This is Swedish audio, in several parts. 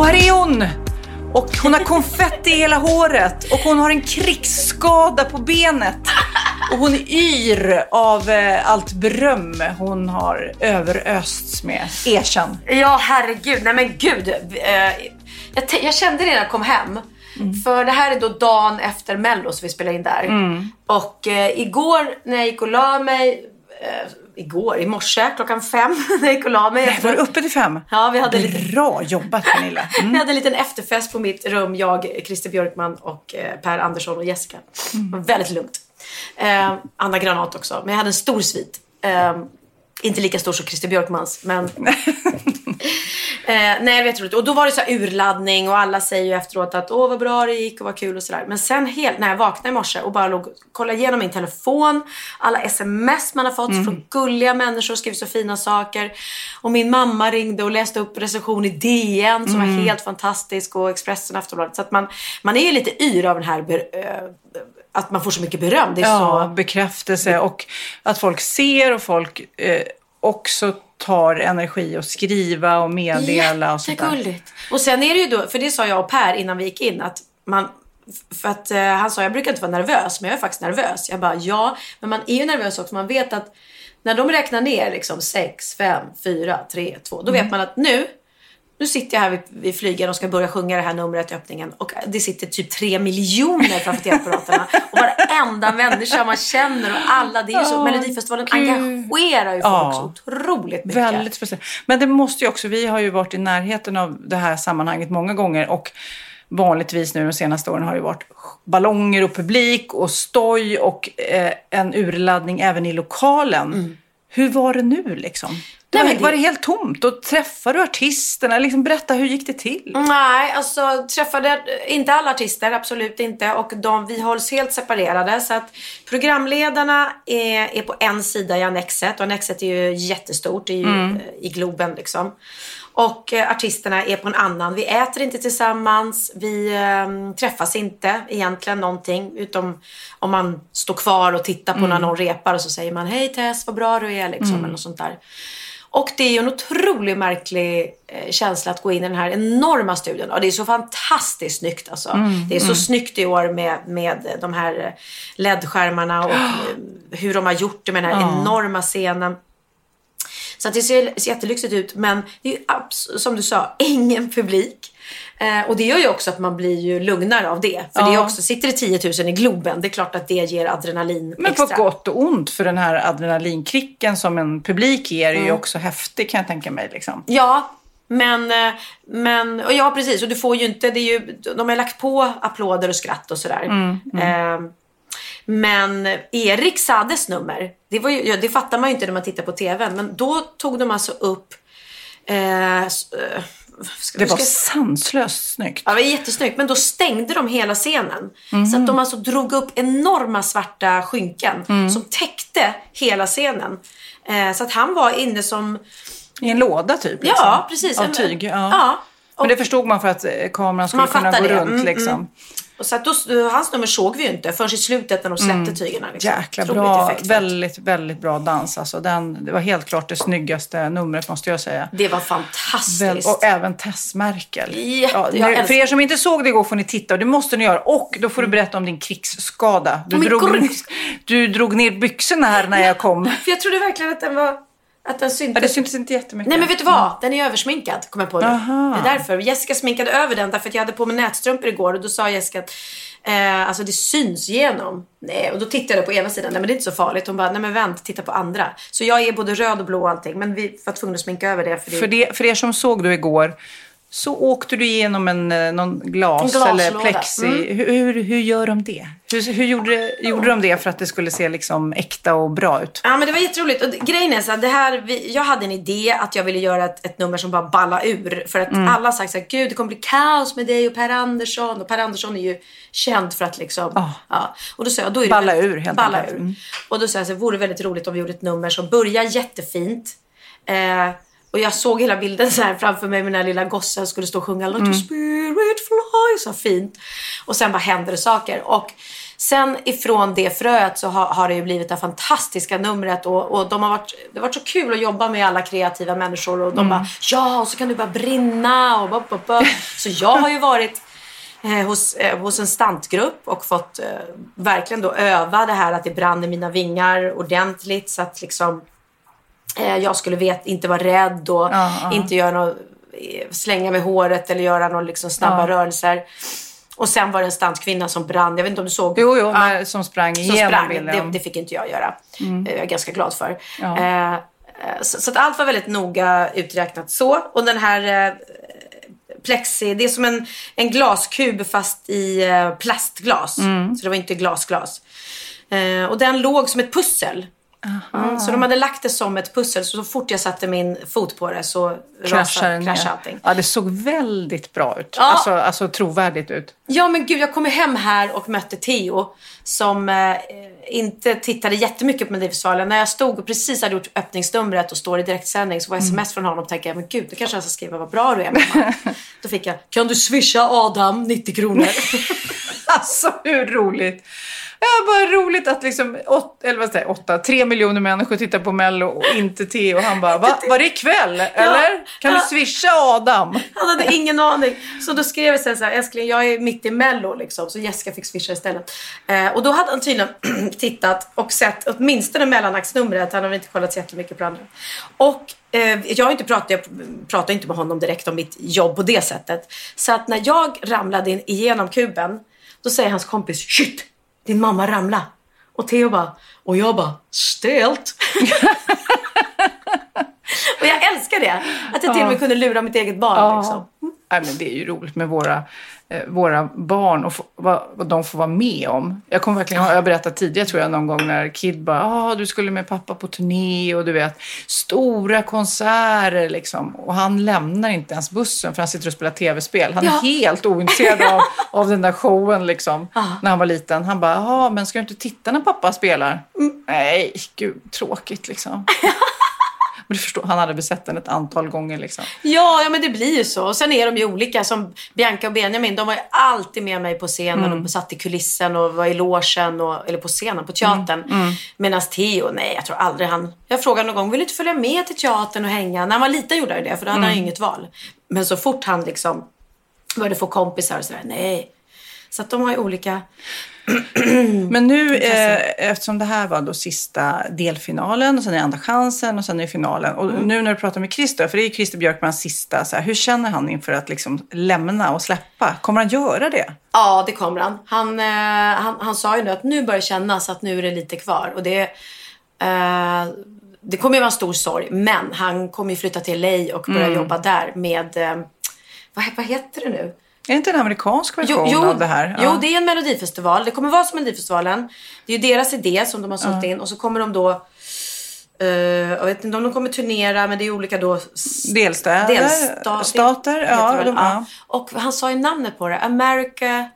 Och här är hon! Och hon har konfetti i hela håret och hon har en krigsskada på benet. Och hon är yr av eh, allt beröm hon har överösts med. Erkänn. Ja, herregud. Nej men gud. Eh, jag, jag kände det när jag kom hem. För det här är då dagen efter Mello som vi spelar in där. Och eh, igår när jag gick och la mig, eh, igår, i morse klockan fem när jag gick och la mig. Nej, var du uppe till fem? Ja, vi hade lite- Bra jobbat Pernilla. Mm. Vi hade en liten efterfest på mitt rum, jag, Christer Björkman och eh, Per Andersson och Jessica. Det var väldigt lugnt. Eh, Anna Granat också, men jag hade en stor svit. Eh, inte lika stor som Christer Björkmans, men... eh, nej, jag vet roligt. Och då var det så här urladdning och alla säger ju efteråt att åh vad bra det gick och vad kul och sådär. Men sen helt, när jag vaknade i morse och bara låg, kollade igenom min telefon, alla sms man har fått från gulliga människor och skrivit så fina saker. Och min mamma ringde och läste upp recension i DN som var helt fantastisk och Expressen och Aftonbladet. Så att man, man är ju lite yr av den här ber, eh, att man får så mycket beröm. Det är Ja, så... bekräftelse och att folk ser och folk eh, också tar energi att skriva och meddela och sånt där. Jättegulligt. Och sen är det ju då, för det sa jag och Per innan vi gick in, att man för att eh, han sa, jag brukar inte vara nervös, men jag är faktiskt nervös. Jag bara, ja, men man är ju nervös också. Man vet att när de räknar ner liksom 6, 5, 4, 3, 2, då vet man att nu, nu sitter jag här vid, vid flygen och ska börja sjunga det här numret i öppningen och det sitter typ tre miljoner framför tv-apparaterna och varenda människa man känner och alla, det är ju så, Ja, Melodifestivalen gud. engagerar ju folk Ja. så otroligt mycket. Väldigt speciellt. Men det måste ju också, vi har ju varit i närheten av det här sammanhanget många gånger och vanligtvis nu de senaste åren har det varit ballonger och publik och stoj och eh, en urladdning även i lokalen. Hur var det nu liksom? Mm. Nej, var, det- var det helt tomt? Och träffade du artisterna? Liksom, berätta, hur gick det till? Nej, alltså träffade inte alla artister, absolut inte. Och de, vi hålls helt separerade. Så att programledarna är, är på en sida i Annexet. Och Annexet är ju jättestort, ju eh, i Globen liksom. Och eh, artisterna är på en annan. Vi äter inte tillsammans, vi eh, träffas inte egentligen någonting. Utom om man står kvar och tittar på när någon repar och så säger man Hej Tess, vad bra du är liksom. Eller något sånt där. Och det är ju en otroligt märklig eh, känsla att gå in i den här enorma studion. Och det är så fantastiskt snyggt alltså. det är så snyggt i år med, med de här eh, LED-skärmarna och hur de har gjort det med den här enorma scenen. Så att det ser, ser jättelyxigt ut men det är som du sa, ingen publik. Eh, och det gör ju också att man blir ju lugnare av det. För det är Ja. också, sitter det 10 000 i Globen, det är klart att det ger adrenalin Men extra. på gott och ont, för den här adrenalinkicken som en publik ger Mm. är ju också häftig kan jag tänka mig. Liksom. Ja, men, eh, men och ja precis. Och du får ju inte, det är ju, de har lagt på applåder och skratt och sådär. Eh, men Erik Sades nummer, det, var ju, ja, det fattar man ju inte när man tittar på TV. Men då tog de alltså upp eh, eh, ska, Det var ska- sanslöst snyggt. Ja, det var jättesnyggt. Men då stängde de hela scenen. Så att de alltså drog upp enorma svarta skynken som täckte hela scenen. Eh, så att han var inne som... I en låda typ? Liksom. Ja, precis. Av tyg? Ja. ja. Men det förstod man för att eh, kameran skulle kunna gå det. runt Mm, liksom. Mm. Och så att då, hans nummer såg vi ju inte förrän i slutet när de släppte tygerna. Liksom. Mm. Jäkla bra. Väldigt, väldigt bra dans. Alltså den, det var helt klart det snyggaste numret måste jag säga. Det var fantastiskt. Väl, och även Tess Merkel. Jätte- jag nu, för er som inte såg det igår får ni titta och det måste ni göra. Och då får du berätta om din krigsskada. Du, min drog, du drog ner byxorna här när jag kom. För jag trodde verkligen att den var... Att den Ja, syntes. det syntes inte jättemycket. Nej men vet du vad? Den är översminkad kom jag på nu. Aha. Det är därför. Jessica sminkade över den därför att jag hade på mig nätstrumpor igår och då sa Jessica att eh, alltså det syns igenom. Nej, och då tittade jag på ena sidan. Nej men det är inte så farligt. Hon bara, nej men vänt, titta på andra. Så jag är både röd och blå och allting. Men vi var tvungna att sminka över det. För det, För, det, för er som såg då igår så åkte du igenom en, eh, någon glas En eller plexi. Hur, hur, hur gör de det? Hur, hur gjorde, gjorde de det för att det skulle se liksom äkta och bra ut? Ja men det var jätteroligt. Och grejen är så det här, vi, jag hade en idé att jag ville göra ett, ett nummer som bara balla ur. För att Mm. alla har sagt så här, gud det kommer bli kaos med dig och Per Andersson. Och Per Andersson är ju känd för att liksom, Ja. ja. Och då sa jag, då är det Balla ur, helt balla enkelt. ur. Mm. Och då sa jag så här, vore det väldigt roligt om vi gjorde ett nummer som börjar jättefint. Eh, och jag såg hela bilden så här framför mig med den här lilla gossen skulle stå och sjunga Let Mm. spirit fly, så fint. Och sen bara händer det saker. Och sen ifrån det fröet så har, har det ju blivit det här fantastiska numret och, och de har varit, det har varit så kul att jobba med alla kreativa människor och de bara ja och så kan du bara brinna och bop, bop, bop. Så jag har ju varit eh, hos, eh, hos en stantgrupp och fått eh, verkligen då öva det här att det brann i mina vingar ordentligt så att liksom jag skulle vet, inte vara rädd och Ja, inte göra något, eh, slänga med håret eller göra några liksom snabba rörelser. Och sen var det en stantkvinna som brann. Jag vet inte om du såg? Jo, jo, Ja, som sprang som igenom sprang. bilden. Det, det fick inte jag göra. Eh, Jag är ganska glad för. Ja. Eh, eh, så, så att allt var väldigt noga uträknat så. Och den här eh, plexi, det är som en, en glaskub fast i eh, plastglas. Mm. Så det var inte glasglas. Eh, och den låg som ett pussel. Mm, så de hade lagt det som ett pussel. Så, så fort jag satte min fot på det så kraschade kraschade allting. Ja, det såg väldigt bra ut. Ja. Alltså, alltså trovärdigt ut. Ja men gud, jag kom hem här och mötte Theo som eh, inte tittade jättemycket på Melodifestivalen. När jag stod och precis hade gjort öppningsnumret och står i direktsändning så var sms från honom och tänkte jag, men gud, nu kanske jag ska skriva vad bra du är mamma. Då fick jag, kan du swisha Adam 90 kronor? Alltså hur roligt? Ja, bara roligt att liksom åt, eller vad säger, åtta, tre miljoner människor tittar på Mello och inte Theo. Och han bara, Va, var det ikväll? Eller? Kan du Ja. swisha Adam? Han hade ingen aning. Så då skrev jag sen så här, älskling jag är mitt i mello liksom. Så Jessica fick swisha istället. Eh, och då hade han tydligen tittat och sett åtminstone mellanaxnumret. Han har väl inte kollat så jättemycket på andra. Och eh, jag, har inte pratat, jag pratar inte med honom direkt om mitt jobb på det sättet. Så att när jag ramlade in igenom kuben. Då säger hans kompis, shit, din mamma ramla. Och Theo bara, och jag bara, stelt. och jag älskar det. Att jag till och med kunde lura mitt eget barn. Liksom. Nej, men det är ju roligt med våra, eh, våra barn och få, vad, vad de får vara med om. Jag kommer verkligen jag har berättat tidigare tror jag någon gång när Kid bara, ah, du skulle med pappa på turné och du vet, stora konserter liksom. Och han lämnar inte ens bussen för han sitter och spelar tv-spel. Han är Ja. helt ointresserad av, av den där showen liksom, Ja. när han var liten. Han bara, ja men ska du inte titta när pappa spelar? Mm. Nej, gud, tråkigt liksom. Men du förstår, han hade väl sett den ett antal gånger liksom. Ja, ja, men det blir ju så. Och sen är de ju olika. Som Bianca och Benjamin, de var ju alltid med mig på scenen Mm. och satt i kulissen och var i logen och, eller på scenen, på teatern. Mm. Medan Theo, nej, jag tror aldrig han... Jag frågade någon gång, vill du inte följa med till teatern och hänga? När han var liten gjorde han ju det, för då hade han Mm. ju inget val. Men så fort han liksom började få kompisar och sådär, nej. Så att de har ju olika... Men nu, eh, eftersom det här var då sista delfinalen och sen är det andra chansen och sen är det finalen. Och Mm. nu när du pratar med Christer, för det är Christer Björkmans sista, så här, hur känner han inför att liksom lämna och släppa? Kommer han göra det? Ja, det kommer han. Han, eh, han, han sa ju nu att nu börjar kännas att nu är det lite kvar. Och det, eh, det kommer ju vara en stor sorg. Men han kommer ju flytta till LA och börja jobba där med... Eh, vad, vad heter det nu? Är det inte en amerikansk version av det här? jo, det är en melodifestival. Det kommer vara som Melodifestivalen. Det är ju deras idé som de har sålt in. Och så kommer de då... eh, jag vet inte om de kommer turnera, men det är olika då... Delstäder? Delstat- Stater? Ja, de, ja. Och han sa ju namnet på det. America...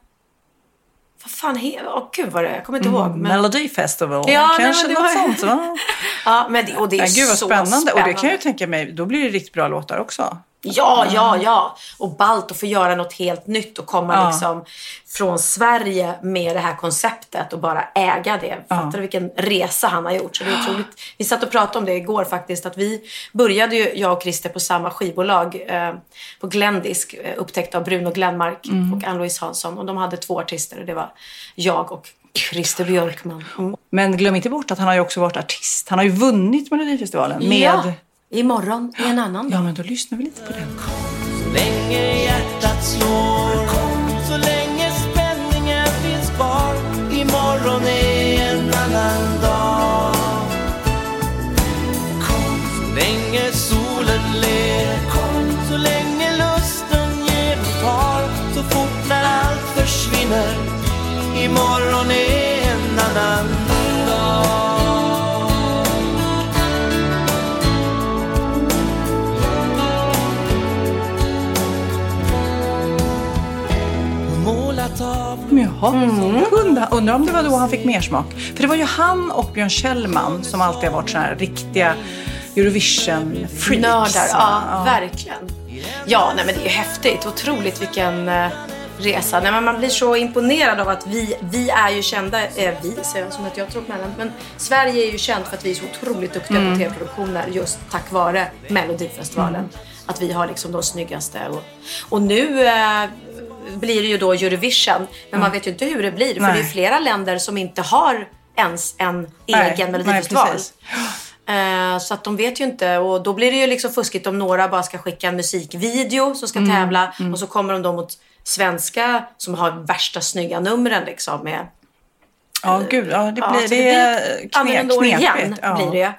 Vad fan heter Åh gud vad det är. Jag kommer inte ihåg. Men... Melody Festival. Ja, nej, Kanske men det något var- sånt va? Ja, men det, och det är Ja, gud vad så spännande. spännande. Och det kan jag ju tänka mig, då blir det riktigt bra låtar också. Ja, ja, ja. Och ballt att få göra något helt nytt och komma Ja. liksom från Sverige med det här konceptet och bara äga det. Fattar du vilken resa han har gjort? Så det är otroligt. Vi satt och pratade om det igår faktiskt. Att vi började ju, jag och Christer, på samma skivbolag eh, på Glendisk. Eh, upptäckt av Bruno Glenmark Mm. och Ann-Louise Hansson. Och de hade två artister och det var jag och Christer Björkman. Mm. Men glöm inte bort att han har ju också varit artist. Han har ju vunnit Melodifestivalen med... Ja, imorgon i en annan Ja, men då lyssnar vi lite på den. Så länge hjärtat slår Så länge spänningen finns kvar. Imorgon är en annan dag. Så länge solen ler Så länge lusten ger och tar. Så fort när allt försvinner Imorgon är en annan dag Målat av Jaha, undrar, om det var då han fick mer smak. För det var ju han och Björn Kjellman som alltid har varit såna här riktiga Eurovision-freaks. Nördar, ja, verkligen. Ja, nej, men det är ju häftigt. Otroligt vilken eh, resa. Nej, men man blir så imponerad av att vi, vi är ju kända, eh, vi säger jag som att jag tror på mellan, men Sverige är ju känt för att vi är så otroligt duktiga på tv-produktioner just tack vare Melodifestivalen. Att vi har liksom de snyggaste. Och, och nu eh, blir det ju då Eurovision, men man vet ju inte hur det blir. För Nej. det är flera länder som inte har ens en egen Melodifestival. Eh, Så att de vet ju inte och då blir det ju liksom fuskigt om några bara ska skicka en musikvideo som ska Mm, tävla och så kommer de då mot svenska som har värsta snygga numren liksom med Ja, gud. Ja, det Ja, blir, så det är kne, annorlunda år knepigt. igen ja. blir det.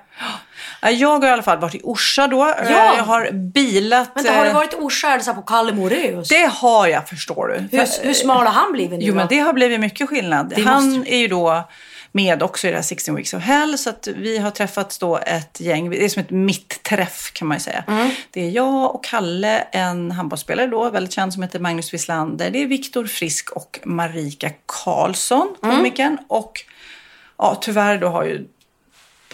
Ja, Jag har i alla fall varit i Orsa då. Eh, Ja. Jag har bilat. Vänta, har du eh, varit i Orsa eller så på Kalle Moraeus? Det har jag, förstår du. Hur, hur smal har han blivit nu Jo, då? men det har blivit mycket skillnad. Det Han måste- är ju då med också i det här 16 Weeks of Hell. Så att vi har träffats då ett gäng. Det är som ett mitt-träff kan man ju säga. Mm. Det är jag och Kalle, en handbollsspelare då, väldigt känd som heter Magnus Wislander. Det är Viktor Frisk och Marika Karlsson, Mm. komikern. Och ja, tyvärr då har ju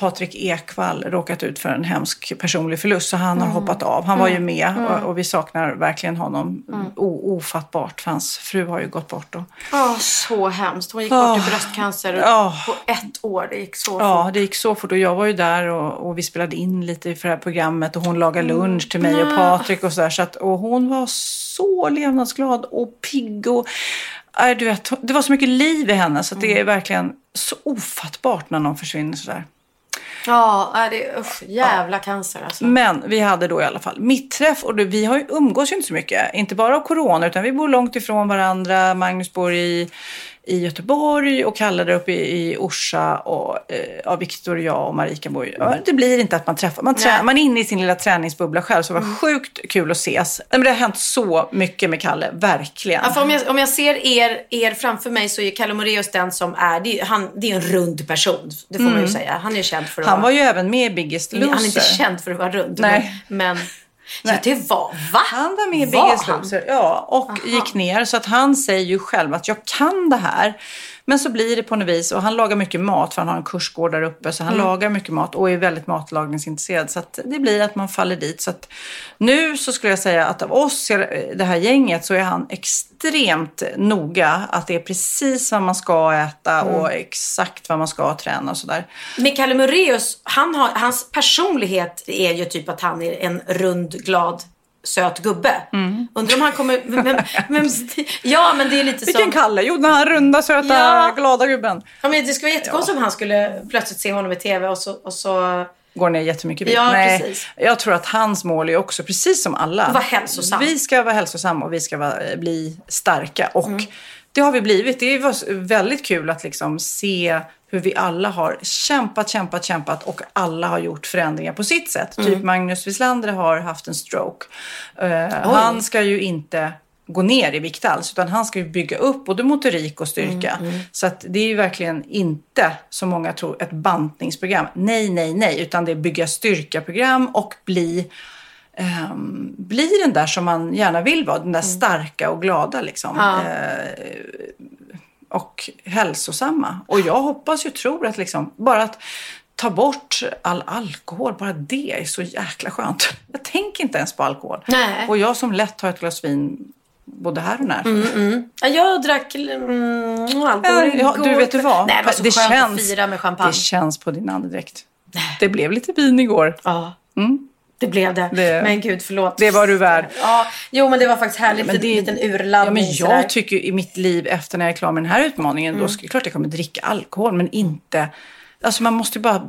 Patrik Ekwall råkat ut för en hemsk personlig förlust så han har Mm. hoppat av. Han var ju med och, och vi saknar verkligen honom Mm. o, ofattbart för hans fru har ju gått bort. Och, Åh, så hemskt. Hon gick Åh. bort i bröstcancer Ja. på ett år. Det gick så fort. Ja, det gick så fort och jag var ju där och, och vi spelade in lite för det här programmet och hon lagade lunch till mig och Patrik och sådär. Så att, och hon var så levnadsglad och pigg och nej, du vet, det var så mycket liv i henne så det är verkligen så ofattbart när någon försvinner sådär. Ja, det är usch, jävla cancer alltså. Men vi hade då i alla fall mitträff och vi har ju umgås ju inte så mycket. Inte bara av corona utan vi bor långt ifrån varandra. Magnus bor i, i Göteborg och Kalle där uppe i, i Orsa och eh, ja, Viktor och jag och Marika bor ju. Ja, det blir inte att man träffar. Man, trä, man är inne i sin lilla träningsbubbla själv så det var sjukt kul att ses. Men det har hänt så mycket med Kalle, verkligen. Ja, om, jag, om jag ser er, er framför mig så är Kalle Moraeus den som är, det är, han, det är en rund person. Det får man ju säga. Han är känd för att Mm. Han var ju även med i Biggest Loser. han är inte känd för att vara rund. Nej. Men, men ja, det var, va? Han var med i Biggest? Loser. Ja, och gick ner. Så att han säger ju själv att jag kan det här. Men så blir det på något vis. Och han lagar mycket mat för han har en kursgård där uppe. Så han Mm. lagar mycket mat och är väldigt matlagningsintresserad. Så det blir att man faller dit. Så nu så skulle jag säga att av oss, det här gänget, så är han extremt noga. Att det är precis vad man ska äta Mm. och exakt vad man ska träna och sådär. Men Kalle Moraeus, han har, hans personlighet är ju typ att han är en rund, glad, söt gubbe. Mm. Undrar om han kommer... Men, men, ja, men det är lite Vilken som... Kalle? Jo, den här runda, söta, Ja. glada gubben. Ja, men det skulle vara jättekonstigt om han skulle plötsligt se honom i tv och så... Och så går ner jättemycket vikt. Ja, Nej, precis. Jag tror att hans mål är också, precis som alla. Vara hälsosam. Vi ska vara hälsosamma och vi ska vara, bli starka. Och Mm. det har vi blivit. Det var väldigt kul att liksom se hur vi alla har kämpat, kämpat, kämpat och alla har gjort förändringar på sitt sätt. Mm. Typ Magnus Wislander har haft en stroke. Eh, han ska ju inte gå ner i vikt alls, utan han ska ju bygga upp både motorik och styrka. Mm, Så att det är ju verkligen inte, som många tror, ett bantningsprogram. Nej, nej, nej, utan det är bygga styrka-program och bli, ehm, bli den där som man gärna vill vara, den där starka och glada liksom. Ja. Eh, och hälsosamma. Och jag hoppas ju tror att liksom, bara att ta bort all alkohol. Bara det är så jäkla skönt. Jag tänker inte ens på alkohol. Nej. Och jag som lätt tar ett glas vin både här och när. Ja, jag drack mm, alkohol Ja, du vet du vad? Nej, det var så det skönt känns, att fira med champagne. Det känns på din andedräkt. Det blev lite vin igår. Ja, det blev det. Det- Men gud, förlåt. Det var du värd. Ja, jo, men det var faktiskt härligt. Men en det- liten Ja, urladdning. men sådär. jag tycker ju i mitt liv efter när jag är klar med den här utmaningen, då ska, klart jag kommer dricka alkohol, men inte... Alltså man måste ju bara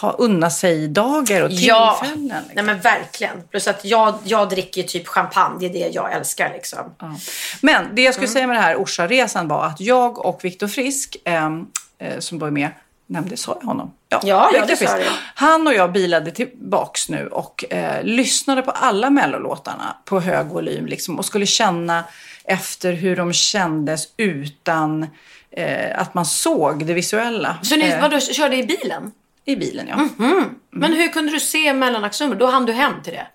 ha unna sig dagar och Ja, tillfällen. liksom. nej men verkligen. Plus att jag, jag dricker ju typ champagne. Det är det jag älskar liksom. Ja. Men det jag skulle Mm. säga med den här Orsa-resan var att jag och Viktor Frisk, ehm, eh, som då är med, nämnde, sa jag honom? Ja, ja, Viktor det sa du. Han och jag bilade tillbaks nu och eh, lyssnade på alla mellolåtarna på hög volym liksom, och skulle känna efter hur de kändes utan eh, att man såg det visuella. Så ni eh, vadå, körde i bilen? I bilen, ja. Mm. Men hur kunde du se mellanaxnummer? Då hann du hem till det.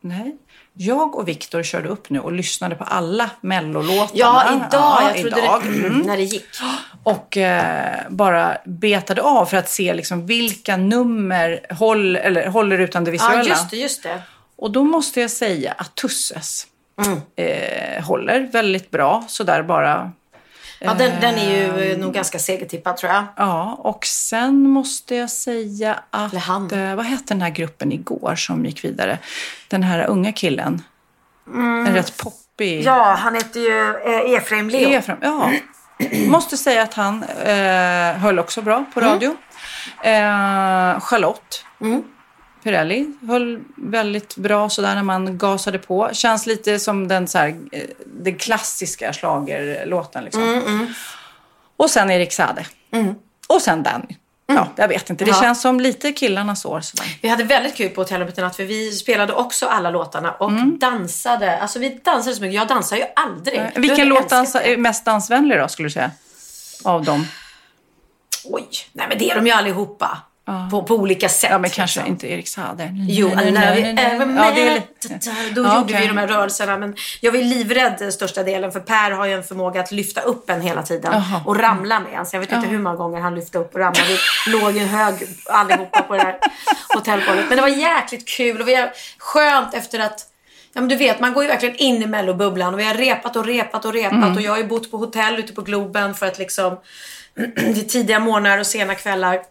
Nej. Jag och Viktor körde upp nu och lyssnade på alla mellolåtarna. Ja, idag. Ja, jag trodde idag. det, Mm. när det gick. Och eh, bara betade av för att se liksom vilka nummer håll, eller, håller utan det visuella. Ja, just det, just det. Och då måste jag säga att Tusses Mm. eh, håller väldigt bra. Sådär bara. Ja, den, den är ju eh, nog ganska segertippad tror jag. Ja, och sen måste jag säga att... Eller han. Eh, vad hette den här gruppen igår som gick vidare? Den här unga killen. En rätt poppig... Mm. Ja, han heter ju eh, Efraim Leo. Efraim, ja. Måste säga att han eh, höll också bra på Mm. radio. Eh, Charlotte Pirelli höll väldigt bra sådär när man gasade på. Känns lite som den, så här, eh, den klassiska schlagerlåten liksom. Mm, Och sen Erik Sade. Och sen Danny. Ja, jag vet inte. Det Ja. känns som lite killarnas år sådär. Vi hade väldigt kul på hotellet i natt för vi spelade också alla låtarna och dansade. Alltså vi dansade så mycket. Jag dansar ju aldrig. Jag Vilken låt dansa, är mest dansvänlig då skulle du säga? Av dem? Oj, nej men det är de ju allihopa. På, på olika sätt. Ja, men kanske liksom. inte Erik Sade. Jo, när vi är är. Då gjorde vi de här rörelserna. Men jag var livrädd största delen. För Per har ju en förmåga att lyfta upp en hela tiden. Och ramla med en. Så jag vet inte hur många gånger han lyfte upp och ramlade. Vi låg ju hög allihopa på det här hotellgolvet. Men det var jäkligt kul. Och vi har skönt efter att Ja, men du vet, man går ju verkligen in i mellobubblan och vi har repat och repat och repat Mm. och jag har ju bott på hotell ute på Globen för att liksom det är tidiga morgnar och sena kvällar.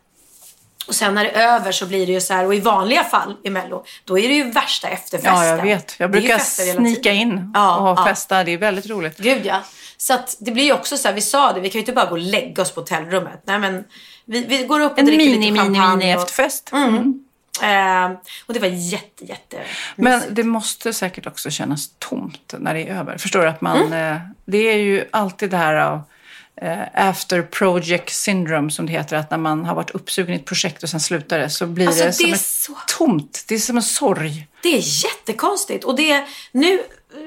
Och sen när det är över så blir det ju så här, och i vanliga fall i Mello, då är det ju värsta efterfesten. Ja, jag vet. Jag brukar snika in Ja, och ja. festa. Det är väldigt roligt. Gud ja. Så att det blir ju också så här, vi sa det, vi kan ju inte bara gå och lägga oss på hotellrummet. Nej men, vi, vi går upp och En dricker mini, lite champagne. mini och- efterfest. Eh, och det var jätte, jätte Men det måste säkert också kännas tomt när det är över. Förstår du? att man... Mm. Eh, det är ju alltid det här av after project syndrome som det heter. Att när man har varit uppsugen i ett projekt och sen slutar det så blir Alltså, det, det som ett så- tomt. Det är som en sorg. Det är jättekonstigt. Och det nu,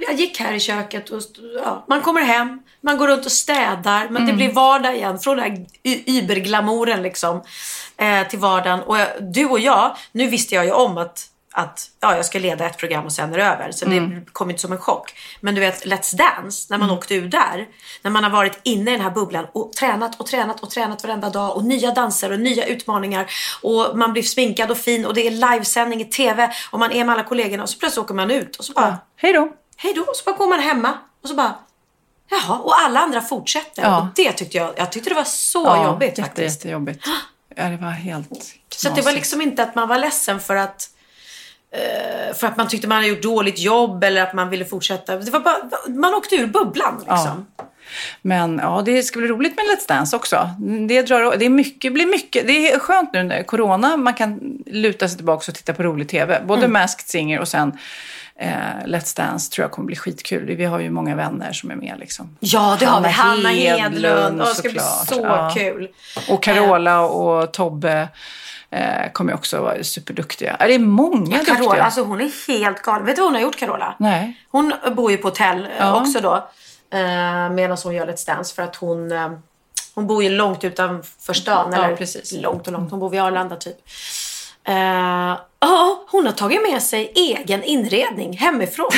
jag gick här i köket och ja, man kommer hem, man går runt och städar, men det Mm. blir vardag igen. Från den här y- überglamouren liksom eh, till vardagen. Och jag, du och jag, nu visste jag ju om att att ja, jag ska leda ett program och sen är det över. Så Mm. det kom inte som en chock. Men du vet, Let's Dance, när man åkte ur där. När man har varit inne i den här bubblan och tränat och tränat och tränat varenda dag. Och nya danser och nya utmaningar. Och man blir sminkad och fin och det är livesändning i TV. Och man är med alla kollegorna och så plötsligt åker man ut och så bara, Hej då. hej då. Och så bara går man hemma och så bara, jaha. Och alla andra fortsätter. Ja. Och det tyckte jag, jag tyckte det var så Ja, jobbigt jätte, faktiskt. Jättejobbigt. Ja, det var helt knasigt. Så det var liksom inte att man var ledsen för att för att man tyckte man hade gjort dåligt jobb eller att man ville fortsätta. Det var bara, man åkte ur bubblan liksom. Men ja, det ska bli roligt med Let's Dance också. Det, drar, det är mycket, blir mycket. Det är skönt nu när corona, man kan luta sig tillbaka och titta på rolig tv. Både Mm. Masked Singer och sen eh, Let's Dance tror jag kommer bli skitkul. Vi har ju många vänner som är med liksom. Ja, det har vi. Hanna Hanna Hedlund, Hedlund. Och det ska bli såklart. så Ja. kul. Och Carola och Tobbe eh, kommer också vara superduktiga. Ja, Det är många Carola, duktiga. alltså hon är helt galen. Vet du vad hon har gjort Carola? Nej. Hon bor ju på hotell eh, Ja. också då. Eh, medan hon gör Let's Dance. För att hon, eh, hon bor ju långt utanför stan. Ja, eller precis. långt och långt. Hon bor vid Arlanda typ. Eh, Ja, hon har tagit med sig egen inredning hemifrån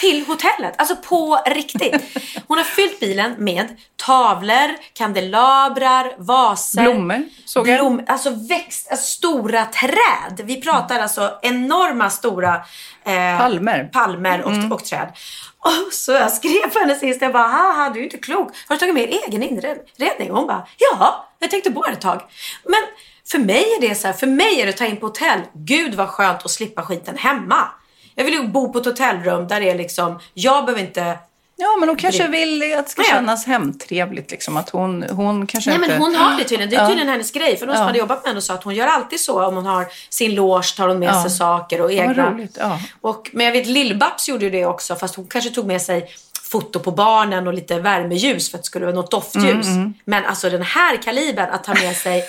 till hotellet. Alltså på riktigt. Hon har fyllt bilen med tavlor, kandelabrar, vaser. Blommor, såg jag. Blom, alltså växt, alltså stora träd. Vi pratar alltså enorma stora eh, Palmer. palmer och, och träd. Och så jag skrev på henne sist, jag bara, haha du är inte klok. Har du tagit med egen inredning? Och hon bara, ja, jag tänkte bo här ett tag. Men för mig är det så här, för mig är det att ta in på hotell. Gud vad skönt att slippa skiten hemma. Jag vill ju bo på ett hotellrum där det är liksom, jag behöver inte Ja, men hon kanske vill att det ska Nej. kännas hemtrevligt. Liksom. Att hon, hon kanske Nej inte... men hon har det tydligen. Det är Ja. tydligen hennes grej. För de som Ja. hade jobbat med henne sa att hon gör alltid så. Om hon har sin loge tar hon med Ja. sig saker och Ja, egna. roligt, ja. Och, men jag vet Lill-Babs gjorde ju det också. Fast hon kanske tog med sig foto på barnen och lite värmeljus för att det skulle vara något doftljus. Mm, Men alltså den här kalibern att ta med sig.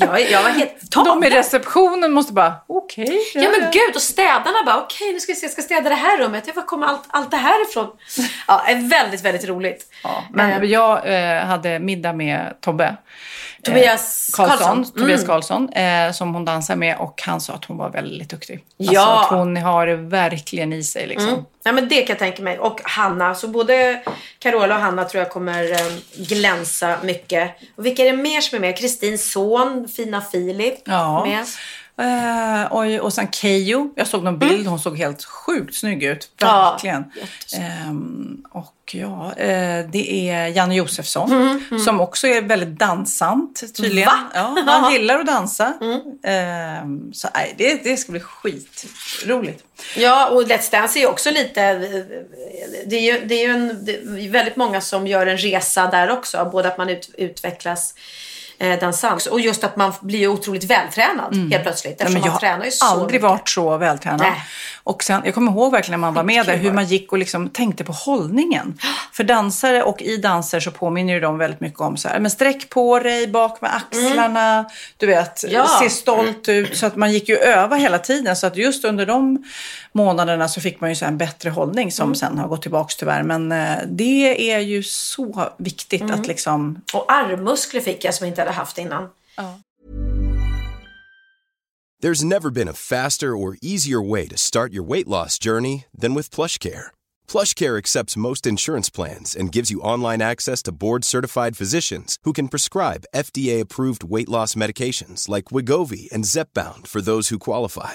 Jag, jag var helt De i receptionen måste bara, okej. Ja men gud och städarna bara okej nu ska vi se, jag ska städa det här rummet. Ja, var kommer allt, allt det här ifrån? Ja, är väldigt, väldigt roligt. Ja, men jag eh, hade middag med Tobbe. Tobias eh, Karlsson, Karlsson. Tobias Mm. Karlsson eh, som hon dansar med och han sa att hon var väldigt duktig. Alltså Ja. att hon har det verkligen i sig liksom. Mm. Ja, men det kan jag tänka mig. Och Hanna. Så både Carola och Hanna tror jag kommer eh, glänsa mycket. Och vilka är det mer som är med? Kristins son, fina Filip. Ja. Med. Eh, och, och sen Keyyo. Jag såg någon bild. Hon såg helt sjukt snygg ut. Mm. Ja, Verkligen. jättesnygg. Ehm, och ja, eh, det är Janne Josefsson. Mm, Som också är väldigt dansant tydligen. Va? Ja, han gillar att dansa. Mm. Ehm, så nej, det, det ska bli skitroligt. Ja, och Let's Dance är ju också lite... Det är ju, det är ju en, det är väldigt många som gör en resa där också. Både att man ut, utvecklas eh, dansant och just att man blir otroligt vältränad helt plötsligt. Nej, Eftersom jag man tränar ju har så aldrig mycket. varit så vältränad. Nej. Och sen, jag kommer ihåg verkligen när man var med där hur man gick och liksom tänkte på hållningen. För dansare och i danser så påminner ju de väldigt mycket om så här, men sträck på dig, bak med axlarna, du vet, Mm. Ja. se stolt ut. Så att man gick ju öva hela tiden. Så att just under de månaderna så fick man ju så en bättre hållning som Mm. sen har gått tillbaka tyvärr. Men eh, det är ju så viktigt Mm. att liksom Och armmuskler fick jag som jag inte hade haft innan. There's never been a faster or easier way to start your weight loss journey than with PlushCare. PlushCare accepts most insurance plans and gives you online access to board-certified physicians who can prescribe FDA-approved weight loss medications like Wigovi and Zepbound for those who qualify.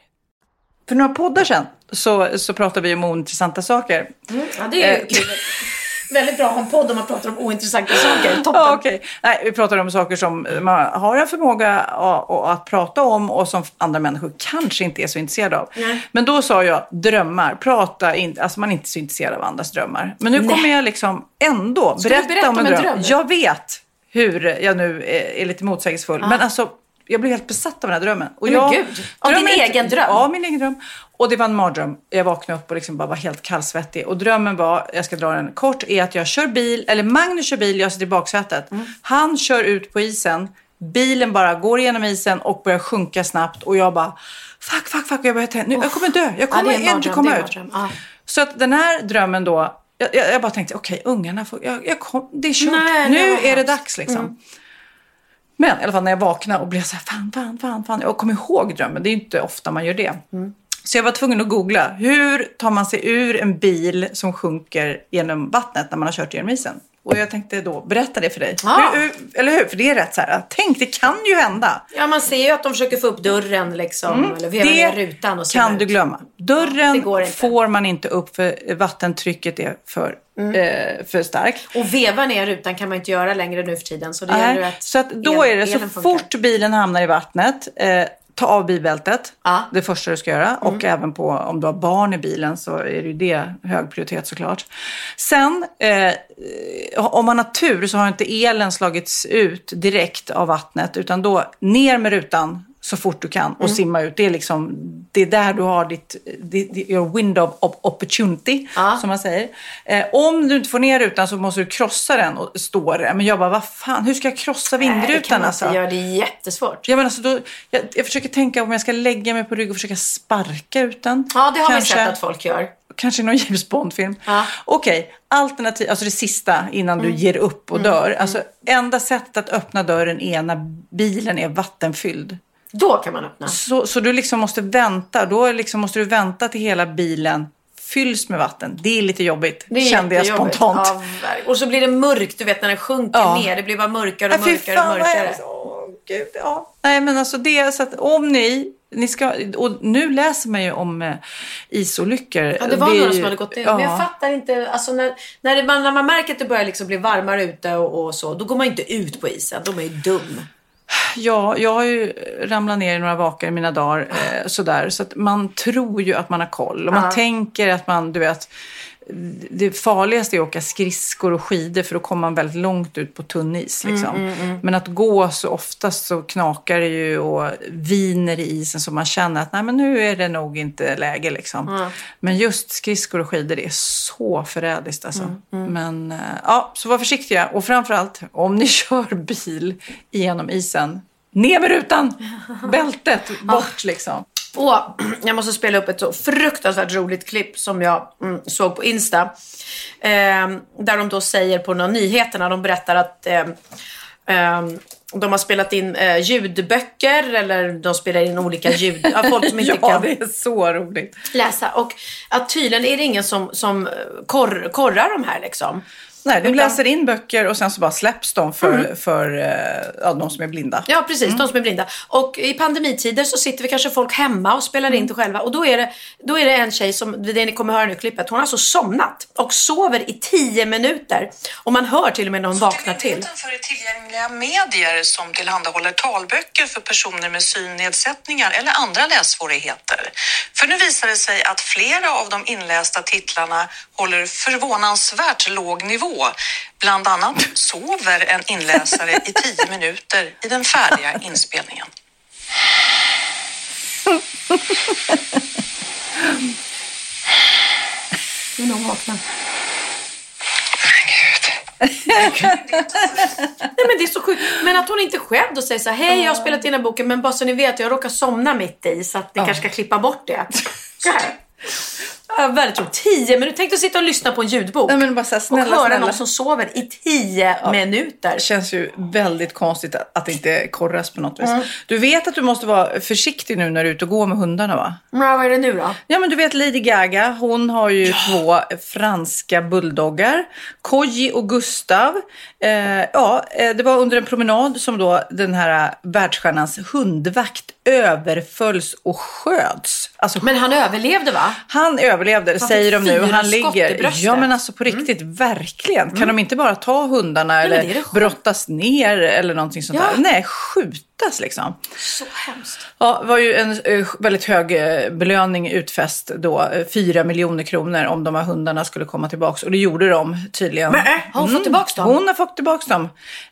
För några poddar sedan så, så pratade vi om ointressanta saker. Mm, ja, det är ju kul. Väldigt bra att ha en podd om man pratar om ointressanta saker. Toppen. Ja, okay. Nej, vi pratar om saker som man har en förmåga att, prata om och som andra människor kanske inte är så intresserade av. Nej. Men då sa jag drömmar. Prata inte, alltså man är inte så intresserad av andras drömmar. Men nu Nej. kommer jag liksom ändå berätta, berätta om en dröm. dröm. Jag vet hur jag nu är, är lite motsägelsefull. Ah. Men alltså jag blev helt besatt av den här drömmen. Och Men jag, gud, av din egen dröm? Ja, min egen dröm. Och det var en mardröm. Jag vaknade upp och liksom bara var helt kallsvettig. Och drömmen var, jag ska dra den kort, är att jag kör bil, eller Magnus kör bil, jag sitter i baksätet. Mm. Han kör ut på isen, bilen bara går igenom isen och börjar sjunka snabbt. Och jag bara, fuck, fuck, fuck, jag, börjar nu, jag kommer dö, jag kommer ja, inte komma ut. Ah. Så att den här drömmen då, jag, jag, bara tänkte, okej, okay, ungarna får, jag, jag kom, det är kört, nu är det dags liksom. Mm. Men i alla fall när jag vaknade och blev så här, fan, fan, fan, fan. Jag kom ihåg drömmen, det är inte ofta man gör det. Mm. Så jag var tvungen att googla, hur tar man sig ur en bil som sjunker genom vattnet när man har kört genom isen? Och jag tänkte då berätta det för dig. Ja. Hur, eller hur? För det är rätt så här, tänk det kan ju hända. Ja, man ser ju att de försöker få upp dörren liksom. Mm. Eller ner rutan och kan du glömma. Dörren ja, får man inte upp för vattentrycket är för, mm. eh, för starkt. Och veva ner rutan kan man inte göra längre nu för tiden. Så det Nej, gäller att Så att då el, är det så fort bilen hamnar i vattnet eh, ta av bilbältet. Ja. Det första du ska göra. Mm. Och även på om du har barn i bilen så är det ju det hög prioritet såklart. Sen, eh, om man har tur så har inte elen slagits ut direkt av vattnet. Utan då ner med rutan så fort du kan och mm. simma ut. Det är, liksom, det är där du har ditt, ditt your window of opportunity, ja. som man säger. Eh, om du inte får ner rutan så måste du krossa den och stå där. Men jag bara, vad fan, hur ska jag krossa vindrutan? Nej, det kan man alltså? inte göra, det är jättesvårt. Ja, men alltså, då, jag, jag försöker tänka om jag ska lägga mig på rygg och försöka sparka ut den. Ja, det har Kanske. vi sett att folk gör. Kanske någon James Bond-film. Ja. Okej, okay. alternativ, alltså det sista innan mm. du ger upp och mm. dör. Alltså, mm. enda sättet att öppna dörren är när bilen är vattenfylld. Då kan man öppna. Så, så du liksom måste vänta. Då liksom måste du vänta till hela bilen fylls med vatten. Det är lite jobbigt, det är kände jag spontant. Ja, och så blir det mörkt, du vet när den sjunker ja. ner. Det blir bara mörkare och mörkare och mörkare. Åh, Gud, ja. Nej, men alltså det, så att om ni Ni ska, och nu läser man ju om eh, isolyckor. Ja, det var är några ju- som hade gått in. Ja. Men jag fattar inte. Alltså när, när, det, man, när man märker att det börjar liksom bli varmare ute och, och så, då går man inte ut på isen. Då är man ju dum. Ja, jag har ju ramlat ner i några vakar i mina dagar. Eh, sådär. Så att man tror ju att man har koll. Och man Ja. tänker att man, du vet, det farligaste är att åka skridskor och skidor för då kommer man väldigt långt ut på tunn is. Liksom. Men att gå så oftast så knakar det ju och viner i isen så man känner att nej, men nu är det nog inte läge. Liksom. Men just skridskor och skidor det är så förrädiskt. Alltså. Men eh, ja, så var försiktiga. Och framförallt om ni kör bil genom isen, ner med rutan! Bältet bort liksom. Och jag måste spela upp ett så fruktansvärt roligt klipp som jag mm, såg på Insta. Eh, där de då säger på några nyheterna, de berättar att eh, eh, de har spelat in eh, ljudböcker eller de spelar in olika ljud av folk som inte ja, kan det är så roligt. läsa. Och att tydligen är det ingen som, som eh, korr, korrar de här liksom. Nej, de Utan- läser in böcker och sen så bara släpps de för, för eh, ja, de som är blinda. Ja, precis. De som är blinda. Och i pandemitider så sitter vi kanske folk hemma och spelar in det själva. Och då är det, då är det en tjej som, det ni kommer höra nu i klippet, hon har alltså somnat och sover i tio minuter. Och man hör till och med när hon vaknar till. För tillgängliga medier som tillhandahåller talböcker för personer med synnedsättningar eller andra lässvårigheter. För nu visar det sig att flera av de inlästa titlarna håller förvånansvärt låg nivå. Bland annat sover en inläsare i tio minuter i den färdiga inspelningen. Nu när hon vaknar. Nej men det är så sjukt. Men att hon inte själv då säger så här, hej jag har spelat in den här boken men bara så ni vet jag råkar somna mitt i så att ni kanske ska klippa bort det. Så här. Ja, väldigt roligt. Tio minuter. Tänk att sitta och lyssna på en ljudbok. Nej, men bara här, snälla, och höra snälla. någon som sover i tio minuter. Det känns ju väldigt konstigt att, att det inte korras på något vis. Du vet att du måste vara försiktig nu när du är ute och går med hundarna va? Men vad är det nu då? Ja men du vet Lady Gaga, hon har ju två franska bulldoggar. Koji och Gustav. Eh, ja, eh, det var under en promenad som då den här världsstjärnans hundvakt överfölls och sköts. Alltså, Men han överlevde va? han överlevde, säger de nu. Han ligger... Ja, men alltså på riktigt, verkligen. Kan de inte bara ta hundarna det är eller det sjukt. brottas ner eller någonting sånt Ja. där? Nej, skjutas liksom. Så hemskt. Ja, det var ju en eh, väldigt hög eh, belöning utfäst då. eh, Fyra miljoner kronor om de här hundarna skulle komma tillbaka. Och det gjorde de tydligen. Men, har hon fått tillbaks dem? Hon har fått tillbaka dem.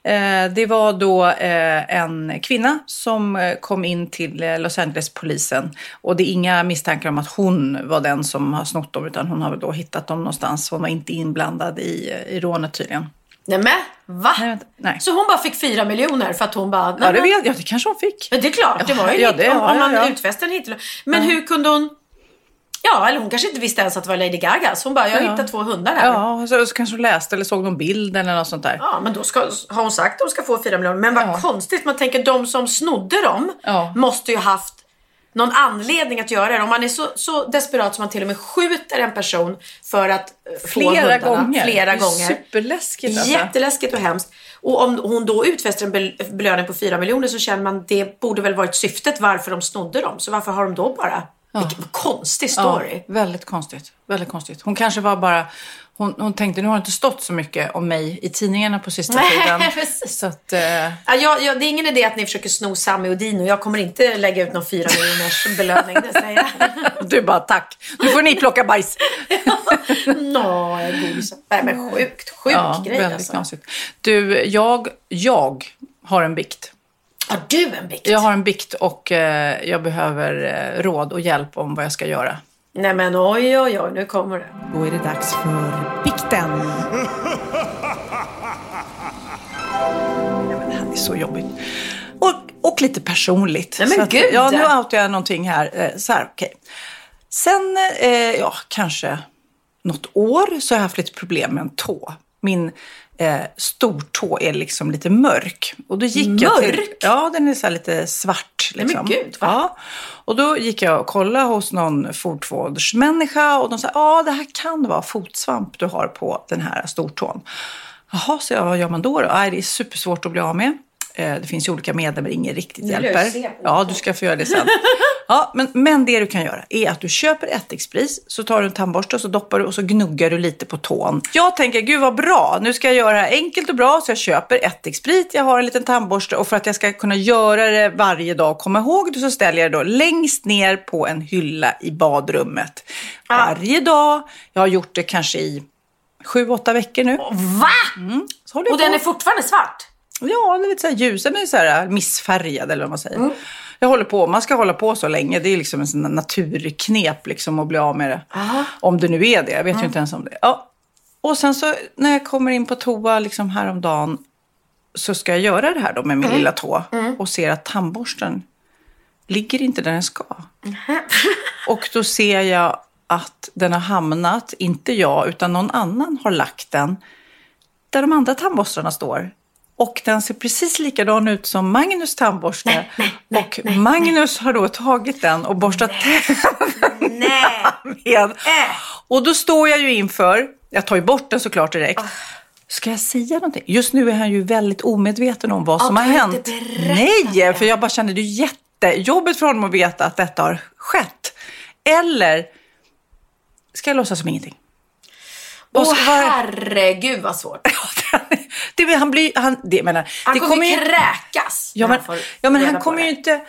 Eh, det var då eh, en kvinna som kom in till Los Angeles-polisen. Och det är inga misstankar om att hon var den som har snott dem. Utan hon har väl då hittat dem någonstans. Hon var inte inblandad i, i rånet tydligen. Nej men va? Nej, nej. Så hon bara fick fyra miljoner för att hon bara... Ja, det vet jag. Det kanske hon fick. Men det är klart, det var ju Ja, det- om, ja, om man ja, ja. utfäste en hit. Men hur kunde hon... Ja, eller hon kanske inte visste ens att det var Lady Gaga. Så hon bara, jag Ja. hittade två hundar här. Ja. Ja, så, så kanske hon läste eller såg någon bild eller något sånt där. men då ska, har hon sagt att de ska få fyra miljoner. Men vad Ja. konstigt, man tänker de som snodde dem Ja. måste ju haft någon anledning att göra det. Om man är så, så desperat som man till och med skjuter en person för att eh, få Flera hundarna. gånger. Flera Det är gånger. Superläskigt alltså. Jätteläskigt och hemskt. Och om hon då utfäster en bel- belöning på 4 miljoner så känner man det borde väl varit syftet varför de snodde dem. Så varför har de då bara... Vilken konstig story. Ja, väldigt konstigt. Väldigt konstigt. Hon kanske var bara... Hon, hon tänkte, nu har det inte stått så mycket om mig i tidningarna på sista Nej, tiden. Så att... Eh, Ja, jag, jag, det är ingen idé att ni försöker sno Sami och Dino. Jag kommer inte lägga ut någon 4 miljoners belöning, det säger jag. du bara, tack. Nu får ni plocka bajs. Nå, godis. Nej men sjukt, sjuk ja, grej väldigt alltså. konstigt. Du, jag, jag har en bikt. Har du en bikt? Jag har en bikt och eh, jag behöver eh, råd och hjälp om vad jag ska göra. Nej men oj, oj, oj, nu kommer det. Då är det dags för bikten. Det här är så jobbigt. Och, och lite personligt. Nej, men Så att, gud! Ja, nu outar jag någonting här. Eh, Så här, okej. Sen, eh, ja, kanske något år så har jag haft lite problem med en tå. Min eh, stortå är liksom lite mörk. Och då gick Jag till, Mörk? ja, den är så lite svart. Nej, men Liksom. gud, va? ja. Och då gick jag och kollade hos någon fotvårdsmänniska och de sa, ja det här kan vara fotsvamp du har på den här stortån. Jaha, så jag, vad gör man då? då? Nej, det är supersvårt att bli av med. Eh, Det finns ju olika medel men ingen riktigt hjälper. Ja, du ska få göra det sen. Ja, men, men det du kan göra är att du köper ättikspris, så tar du en tandborste och så doppar du och så gnuggar du lite på tån. Jag tänker, gud vad bra, nu ska jag göra det här enkelt och bra så jag köper ättiksprit, jag har en liten tandborste och för att jag ska kunna göra det varje dag och komma ihåg det så ställer jag det då längst ner på en hylla i badrummet. Varje dag, jag har gjort det kanske i sju, åtta veckor nu. Va? Jag Och den på. är fortfarande svart? Ja, lite så här ljus. Den är så här missfärgad eller vad man säger. Jag håller på, man ska hålla på så länge. Det är liksom en sån naturknep liksom att bli av med det. Om det nu är det, jag vet ju inte ens om det. Ja. Och sen så när jag kommer in på toa liksom häromdagen så ska jag göra det här då med min lilla tå och ser att tandborsten ligger inte där den ska. Och då ser jag att den har hamnat, inte jag, utan någon annan har lagt den där de andra tandborstarna står. Och den ser precis likadan ut som Magnus tandborste. och Magnus har då tagit den och borstat Nej. med. Och då står jag ju inför, jag tar ju bort den såklart direkt. Ska jag säga någonting? Just nu är han ju väldigt omedveten om vad som har hänt. Nej, för jag bara känner det är jättejobbigt för honom att veta att detta har skett. Eller ska jag låtsas som ingenting? Åh var- herregud vad svårt. det, han blir, han, det, menar, Han det kommer ju ju- kräkas. Ja men, ja, men han kommer det. ju inte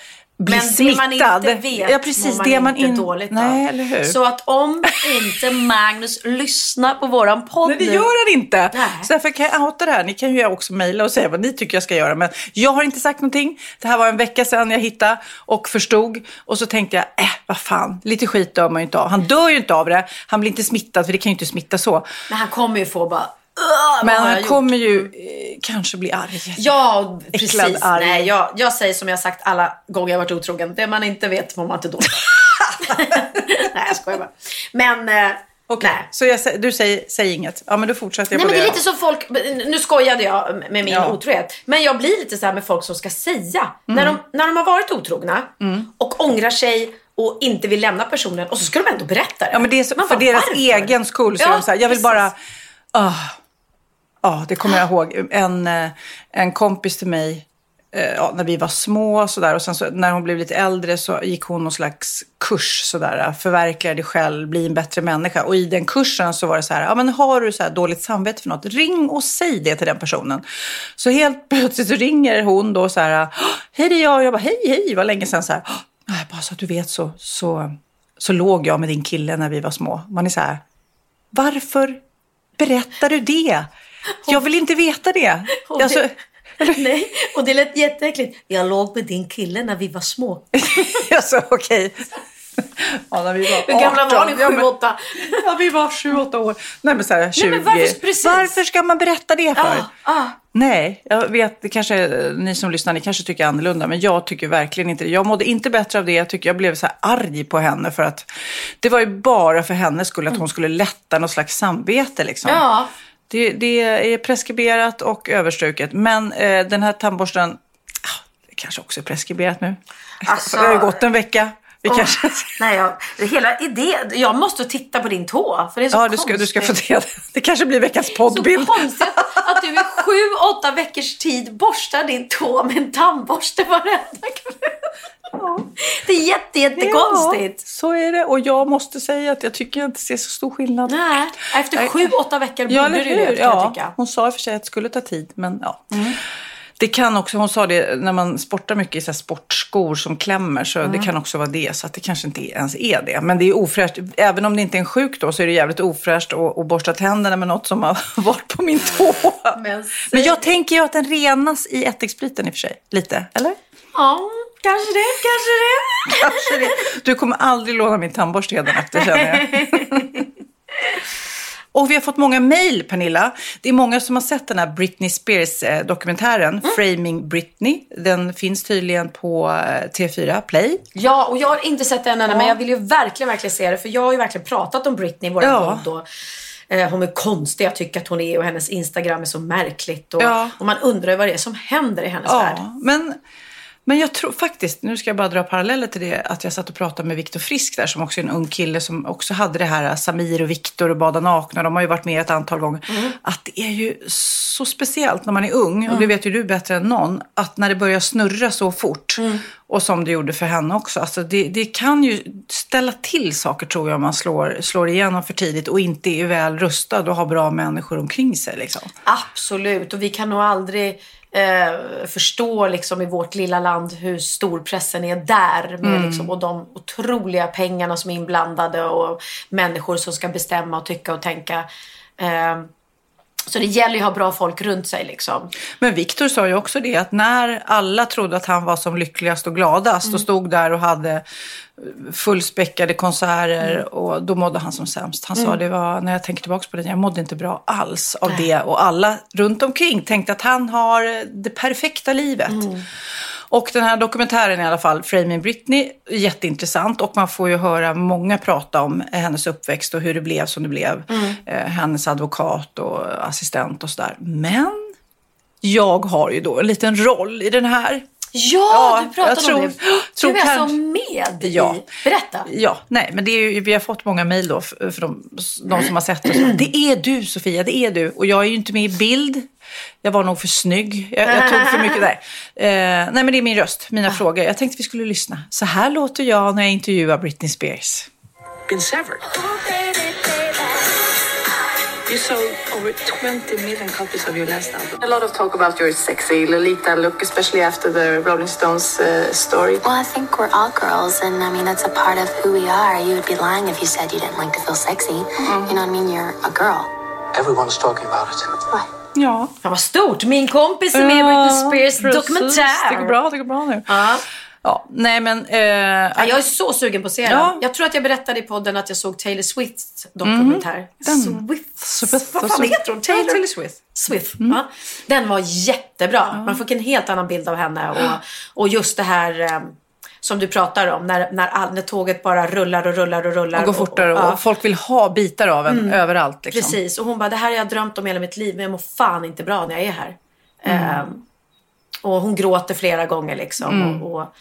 bli Men det smittad. man inte vet ja, precis, mår man det man inte in... dåligt Nej, eller hur? Så att om inte Magnus lyssnar på våran podd Nej, det gör han inte. Nej. Så därför kan jag outa det här. Ni kan ju också mejla och säga vad ni tycker jag ska göra. Men jag har inte sagt någonting. Det här var en vecka sedan jag hittade och förstod. Och så tänkte jag, äh, vad fan, lite skit dör man ju inte av. Han dör ju inte av det. Han blir inte smittad, för det kan ju inte smitta så. Men han kommer ju få bara... "Ugh, vad Men han gjort?" kommer ju eh, kanske bli arg. Ja, precis. Äcklad, arg. Nej, jag, jag säger som jag sagt alla gånger jag varit otrogen. Det man inte vet mår man inte dåligt Nej, jag skojar bara. Men, eh, Okej, nej. Så jag, du säger, säg inget. Ja, men då fortsätter jag Nej på men det är lite som folk, nu skojade jag med min Ja. otrohet. Men jag blir lite så här med folk som ska säga. Mm. När, de, när de har varit otrogna och ångrar sig och inte vill lämna personen och så ska de ändå berätta det. Ja, men det är så, Man för bara, deras varför? egen skull så är Ja, de så här, jag vill precis. bara... ah. Ja, det kommer jag ihåg. En, eh, en kompis till mig, eh, ja, när vi var små och sådär. Och sen så, när hon blev lite äldre så gick hon någon slags kurs sådär. Förverkliga dig själv, bli en bättre människa. Och i den kursen så var det så här, ja men har du så dåligt samvete för något, ring och säg det till den personen. Så helt plötsligt så ringer hon då så här, hej det är jag. Och jag bara, hej hej, vad länge sedan så här. "Nej, Bara så att du vet så, så, så låg jag med din kille när vi var små. Man är så här, varför berättar du det? Jag vill inte veta det. Och Alltså, det nej, och det lät jätteäckligt. Jag låg med din kille när vi var små. alltså okej. Ja, när vi var Hur gamla var 18. ni? Ja, Sju, men- åtta? Ja, vi var sju, åtta år. Nej, men så här, 20. men varför- precis. Varför ska man berätta det för? Ah, ah. Nej, jag vet, det kanske ni som lyssnar, ni kanske tycker annorlunda, men jag tycker verkligen inte det. Jag mådde inte bättre av det. Jag tycker jag blev så här arg på henne för att det var ju bara för hennes skull att hon skulle lätta något slags samvete liksom. Ja. Det, det är preskriberat och överstruket. Men eh, den här tandborsten, ah, det kanske också är preskriberat nu. Alltså- det har ju gått en vecka. Vi Åh, kanske... nej, jag, hela idén. Jag måste titta på din tå. För det är så Ja, du ska, du ska få det. Det kanske blir veckans Så poddbild. konstigt att du i sju, åtta veckors tid borstar din tå med en tandborste varenda kväll. Det är jätte, jättekonstigt. Ja, så är det. Och jag måste säga att jag tycker jag inte ser så stor skillnad. Nej, efter sju, åtta veckor borde Ja, du eller det, Ja, tycka. hon sa i och för sig att det skulle ta tid, men ja. Det kan också, hon sa det, när man sportar mycket i så sportskor som klämmer, så det kan också vara det. Så att det kanske inte ens är det. Men det är ofräscht. Även om det inte är en sjuk då, så är det jävligt ofräscht att, att borsta tänderna med något som har varit på min tå. Men, Men jag tänker ju att den renas i ättikspriten i och för sig. Lite, eller? Ja, kanske det, kanske det. Kanske det. Du kommer aldrig låna min tandborste efter känner jag. Och vi har fått många mejl, Pernilla. Det är många som har sett den här Britney Spears-dokumentären, Framing Britney. Den finns tydligen på eh, TV4 Play. Ja, och jag har inte sett den ännu, men jag vill ju verkligen, verkligen se det. För jag har ju verkligen pratat om Britney i vår Ja. podd. Och, eh, hon är konstig, jag tycker att hon är. Och hennes Instagram är så märkligt. Och, Ja. och man undrar ju vad det är som händer i hennes värld. Ja, men Men jag tror faktiskt, nu ska jag bara dra paralleller till det, att jag satt och pratade med Viktor Frisk där som också är en ung kille som också hade det här Samir och Viktor och Bada nakna. De har ju varit med ett antal gånger. Att det är ju så speciellt när man är ung, och det vet ju du bättre än någon, att när det börjar snurra så fort, och som det gjorde för henne också, alltså det, det kan ju ställa till saker tror jag om man slår, slår igenom för tidigt och inte är väl rustad och har bra människor omkring sig. Liksom. Absolut, och vi kan nog aldrig eh, förstå liksom, i vårt lilla land hur stor pressen är där. Med, Mm. liksom, och de otroliga pengarna som är inblandade och människor som ska bestämma och tycka och tänka. Eh, så det gäller ju att ha bra folk runt sig. Liksom. Men Viktor sa ju också det att när alla trodde att han var som lyckligast och gladast och stod där och hade fullspäckade konserter och då mådde han som sämst. Han sa det var, när jag tänker tillbaka på det, jag mådde inte bra alls av det och alla runt omkring tänkte att han har det perfekta livet. Och den här dokumentären i alla fall, Framing Britney, jätteintressant och man får ju höra många prata om hennes uppväxt och hur det blev som det blev. Eh, hennes advokat och assistent och sådär. Men jag har ju då en liten roll i den här. Ja, Ja, du pratade jag tror- om det. tror du är alltså kanske- med Ja. i... Berätta. Ja, nej, men det är ju, vi har fått många mejl då för, för de, de som har sett det. Så, Det är du Sofia, det är du. Och jag är ju inte med i bild. Jag var nog för snygg. Jag, jag tog för mycket där. Eh, nej, men det är min röst, mina frågor. Jag tänkte vi skulle lyssna. Så här låter jag när jag intervjuar Britney Spears. been severed. You sold over 20 million copies of your last album. A lot of talk about your sexy Lolita look, especially after the Rolling Stones uh, story. Well, I think we're all girls, and I mean, that's a part of who we are. You would be lying if you said you didn't like to feel sexy. You know what I mean? You're a girl. Everyone's talking about it. Ja. Fan vad stort. Min kompis är med i Britney Spears precis. dokumentär. Det går bra, det går bra nu. Ja. Ja, nej men... Eh, Ja, jag är så sugen på att se den. Ja. Jag tror att jag berättade i podden att jag såg Taylor Swifts dokumentär. Swift. Swift. Vad fan heter hon? Taylor? Taylor Swift. Swift. Ja. Den var jättebra. Man fick en helt annan bild av henne. Och, och just det här eh, som du pratar om. När, när, all, när tåget bara rullar och rullar och rullar. Och går fortare och, ja. folk vill ha bitar av en överallt. Liksom. Precis. Och hon bara, det här har jag drömt om hela mitt liv. Men jag mår fan inte bra när jag är här. Mm. Ehm, och hon gråter flera gånger liksom. Mm. Och, och,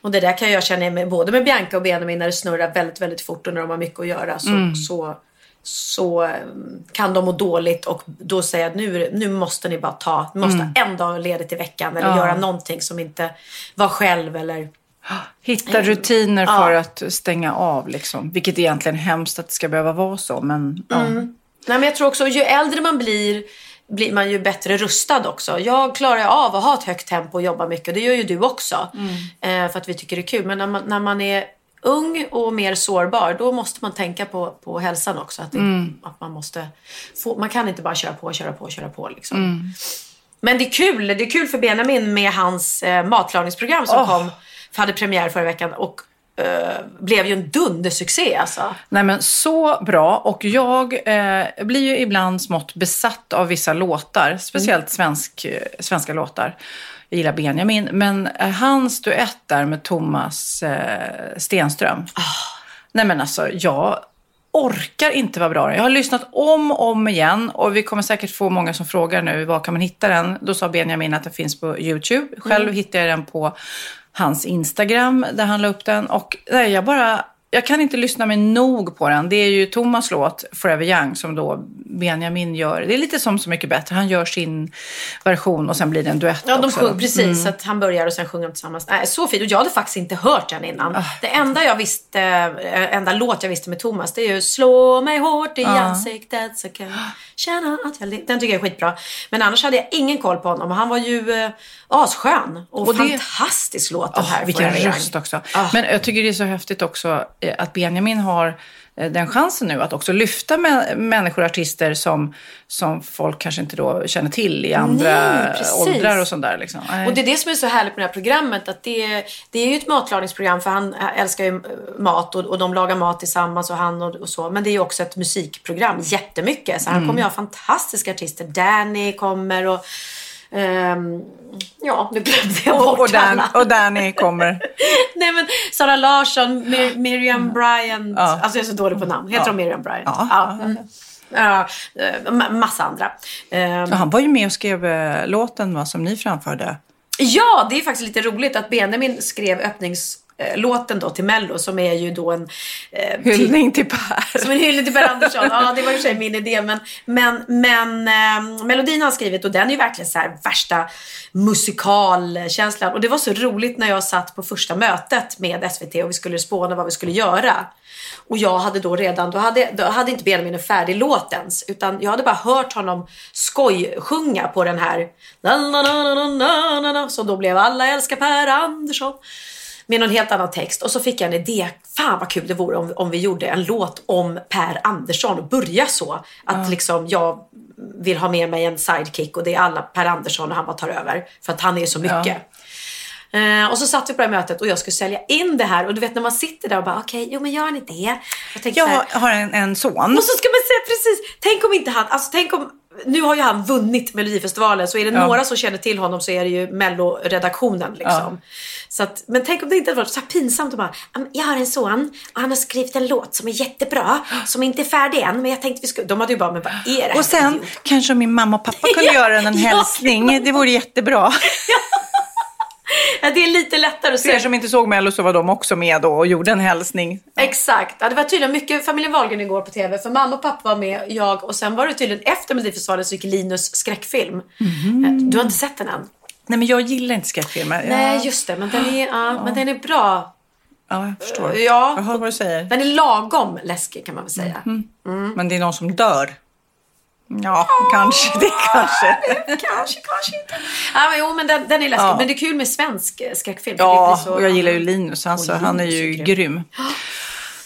och det där kan jag känna med, både med Bianca och Benjamin när det snurrar väldigt, väldigt fort och när de har mycket att göra. Så, Mm. så, så um, kan de må dåligt och då säga att nu, nu måste ni bara ta, ni måste Mm. ha en dag ledigt i veckan eller Ja. göra någonting som inte var själv eller Hitta rutiner Ja. för att stänga av, liksom. vilket egentligen är hemskt att det ska behöva vara så. Men, ja. Nej, men jag tror också ju äldre man blir blir man ju bättre rustad också. Jag klarar ju av att ha ett högt tempo och jobba mycket. Det gör ju du också. Eh, för att vi tycker det är kul. Men när man, när man är ung och mer sårbar, då måste man tänka på, på hälsan också. Att, det, Mm. att man måste få, man kan inte bara köra på, köra på, köra på liksom. Mm. Men det är kul. Det är kul för Benjamin med hans eh, matlagningsprogram som Åh. kom, hade premiär förra veckan. Och eh, blev ju en dundersuccé alltså. Nej men så bra och jag eh, blir ju ibland smått besatt av vissa låtar, speciellt svensk, eh, svenska låtar. Jag gillar Benjamin, men eh, hans duett där med Thomas Stenström. Nej men alltså jag orkar inte vara bra. Jag har lyssnat om och om igen och vi kommer säkert få många som frågar nu var kan man hitta den. Då sa Benjamin att den finns på YouTube. Själv Mm. hittade jag den på hans Instagram där han la upp den. Och nej, jag bara, jag kan inte lyssna mig nog på den. Det är ju Thomas låt Forever Young som då Benjamin gör. Det är lite som Så mycket bättre. Han gör sin version och sen blir det en duett Ja, de också. sjunger precis. Mm. Så att han börjar och sen sjunger de tillsammans. Nej, så fint. Och jag hade faktiskt inte hört den innan. Ah. Det enda jag visste, eh, enda låt jag visste med Thomas, det är ju Slå mig hårt i Ja. ansiktet så kan jag känna att jag... le-" Den tycker jag är skitbra. Men annars hade jag ingen koll på honom. Han var ju eh, asskön. Och, Och det- fantastisk låt den Åh, här. vilken Forever Young. röst också. Ah. Men jag tycker det är så häftigt också att Benjamin har eh, den chansen nu att också lyfta mä- människor, artister som, som folk kanske inte då känner till i andra Nej, åldrar och sånt där. Liksom. Och det är det som är så härligt med det här programmet. Att det, är, det är ju ett matlagningsprogram för han älskar ju eh, mat och, och de lagar mat tillsammans och han och, och så. Men det är ju också ett musikprogram jättemycket. Så han Mm. kommer ju ha fantastiska artister. Danny kommer och ehm, ja, nu glömde jag bort och, Dan, och Danny kommer. Nej men Sara Larsson, Mir- Miriam Bryant. Ja. Alltså jag är så dålig på namn. Heter Ja. de Miriam Bryant? Ja. Ja. Mm. Ja, eh, ma- massa andra. Ehm, Ja, han var ju med och skrev eh, låten va, som ni framförde. Ja, det är faktiskt lite roligt att Benjamin skrev öppningslåten då till Mello som är ju då en... Eh, Hyllning till Per. Som en hyllning till Per Andersson. Ja, det var i och för sig min idé. Men, men, men eh, melodin har han skrivit och den är ju verkligen så här värsta musikalkänslan. Och det var så roligt när jag satt på första mötet med SVT och vi skulle spåna vad vi skulle göra. Och jag hade då redan, då hade, då hade inte Benjamin en färdig låt ens. Utan jag hade bara hört honom skojsjunga på den här na, na, na, na, na, na, na, som då blev Alla älskar Per Andersson. Med någon helt annan text. Och så fick jag en idé. Fan vad kul det vore om, om vi gjorde en låt om Per Andersson och börja så. Att Ja. liksom jag vill ha med mig en sidekick och det är alla Per Andersson och han bara tar över. För att han är så mycket. Eh, och så satt vi på det här mötet och jag skulle sälja in det här. Och du vet när man sitter där och bara okej, jo men jag har en idé. Jag, Jag här, har en, en son. och så ska man säga precis, tänk om inte han, alltså tänk om, nu har ju han vunnit Melodifestivalen så är det Ja. några som känner till honom så är det ju melloredaktionen liksom. Så att, men tänk om det inte hade varit så här pinsamt att bara, "Mm, jag har en son och han har skrivit en låt som är jättebra, som inte är färdig än men jag tänkte vi skulle, de hade ju bara, men vad är det här Och sen kanske min mamma och pappa kunde Ja, göra en, ja. hälsning. Det vore jättebra. Ja, det är lite lättare att För er som inte såg Mello så var de också med då och gjorde en hälsning. Exakt. Ja, det var tydligen mycket familjen Wahlgren igår på TV. För mamma och pappa var med, jag och sen var det tydligen efter Melodifestivalen så gick Linus skräckfilm. Mhm. Du har inte sett den än? Nej men jag gillar inte skräckfilmer. Nej, just det. Men den är, ja, men den är bra. Ja, jag förstår. Ja. Jag hör vad du säger. Den är lagom läskig kan man väl säga. Mm. Men det är någon som dör. Ja, kanske. Det kanske. kanske, kanske inte. Ja, men, jo, men den, den är läskig. Ja. Men det är kul med svensk eh, skräckfilm. Ja, så- och jag gillar ju Linus. Alltså, Och han är Linus ju grym. grym.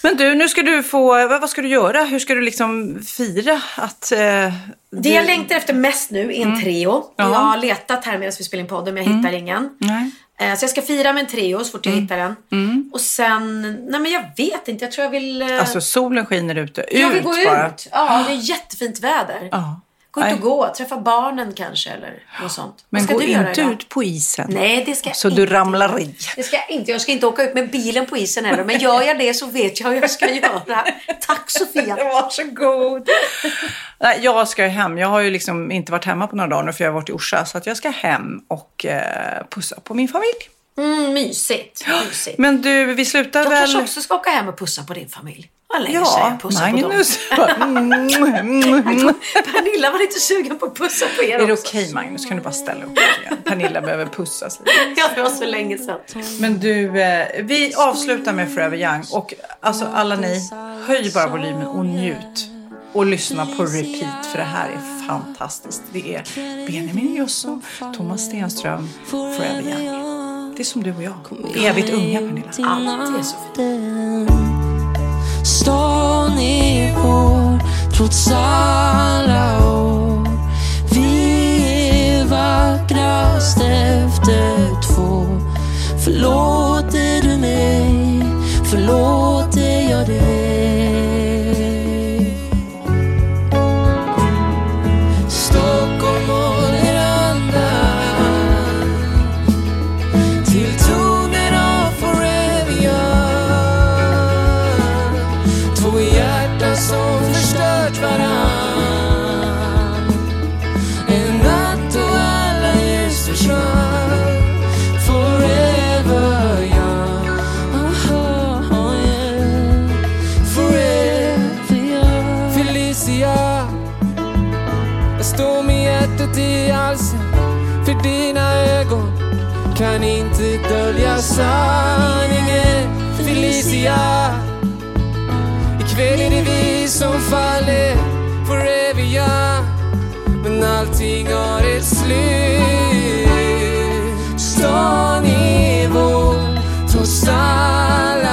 Men du, nu ska du få... Vad, ska du göra? Hur ska du liksom fira att... Eh, Det du- jag längtar efter mest nu är en trio. Och Ja. jag har letat här medan vi spelar in podden men jag hittar ingen. Nej. Eh, Så jag ska fira med en trio så fort jag hittar den. Och sen, nej men jag vet inte, jag tror jag vill... eh, Alltså solen skiner ute. Ut jag vill gå bara. ut. Ja, det är jättefint väder. Ja. Gå ut och gå, träffa barnen kanske eller något sånt. Men gå inte idag? ut på isen. Nej, det ska jag Så inte du ramlar i. Det ska jag inte. Jag ska inte åka ut med bilen på isen heller. Men gör jag det så vet jag hur jag ska göra. Tack Sofia. Varsågod. Nej, jag ska hem. Jag har ju liksom inte varit hemma på några dagar nu för jag har varit i Orsa. Så att jag ska hem och eh, pussa på min familj. Mm, mysigt. mysigt. Men du, vi slutar jag väl... kanske också ska åka hem och pussa på din familj. Vad länge sedan Ja, jag pussade Magnus. på dem. Pernilla var inte sugen på att pussa på er Är det också. okej Magnus? Kan du bara ställa upp lite grann? Pernilla behöver pussas lite. Ja, det var så länge sedan. Men du, eh, vi avslutar med Forever Young. Och alltså alla ni, höj bara volymen och njut. Och lyssna på repeat för det här är fantastiskt. Det är Benjamin Ingrosso, Thomas Stenström, Forever Young. Det är som du och jag. Evigt unga Pernilla. Allt är så fint. Stan är vår trots alla år. Vi är vackrast efter två. Förlåter du mig, förlåter jag dig? Med i halsen För dina ögon kan inte dölja sanningen. Felicia Ikväll är det vi som faller forever young. Men allting har ett slut. Stan är vår trots alla?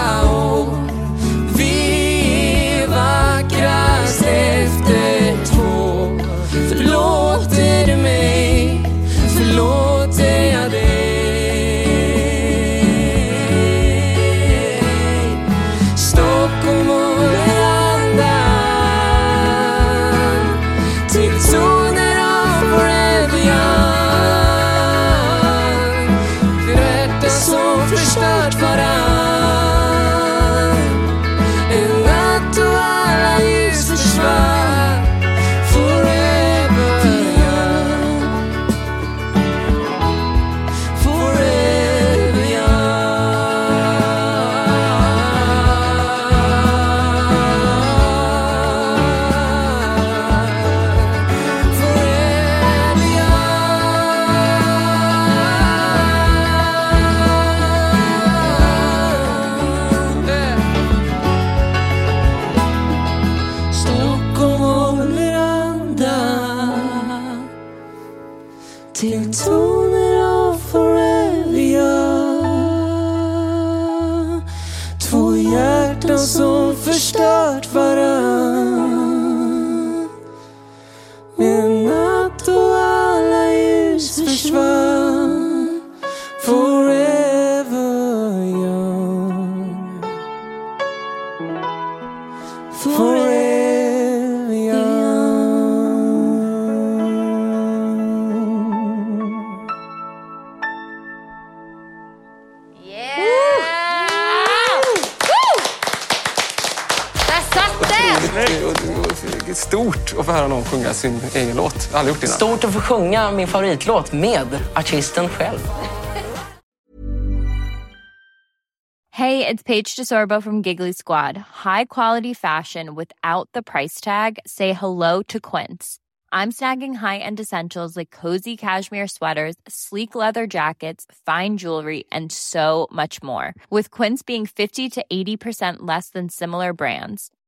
Få höra någon sjunga sin egen låt. Aldrig gjort det innan. Stort att få sjunga min favoritlåt med artisten själv. Hey, it's Paige DeSorbo from Giggly Squad. High quality fashion without the price tag. Say hello to Quince. I'm snagging high-end essentials like cozy cashmere sweaters, sleek leather jackets, fine jewelry, and so much more. With Quince being 50 to 80% less than similar brands.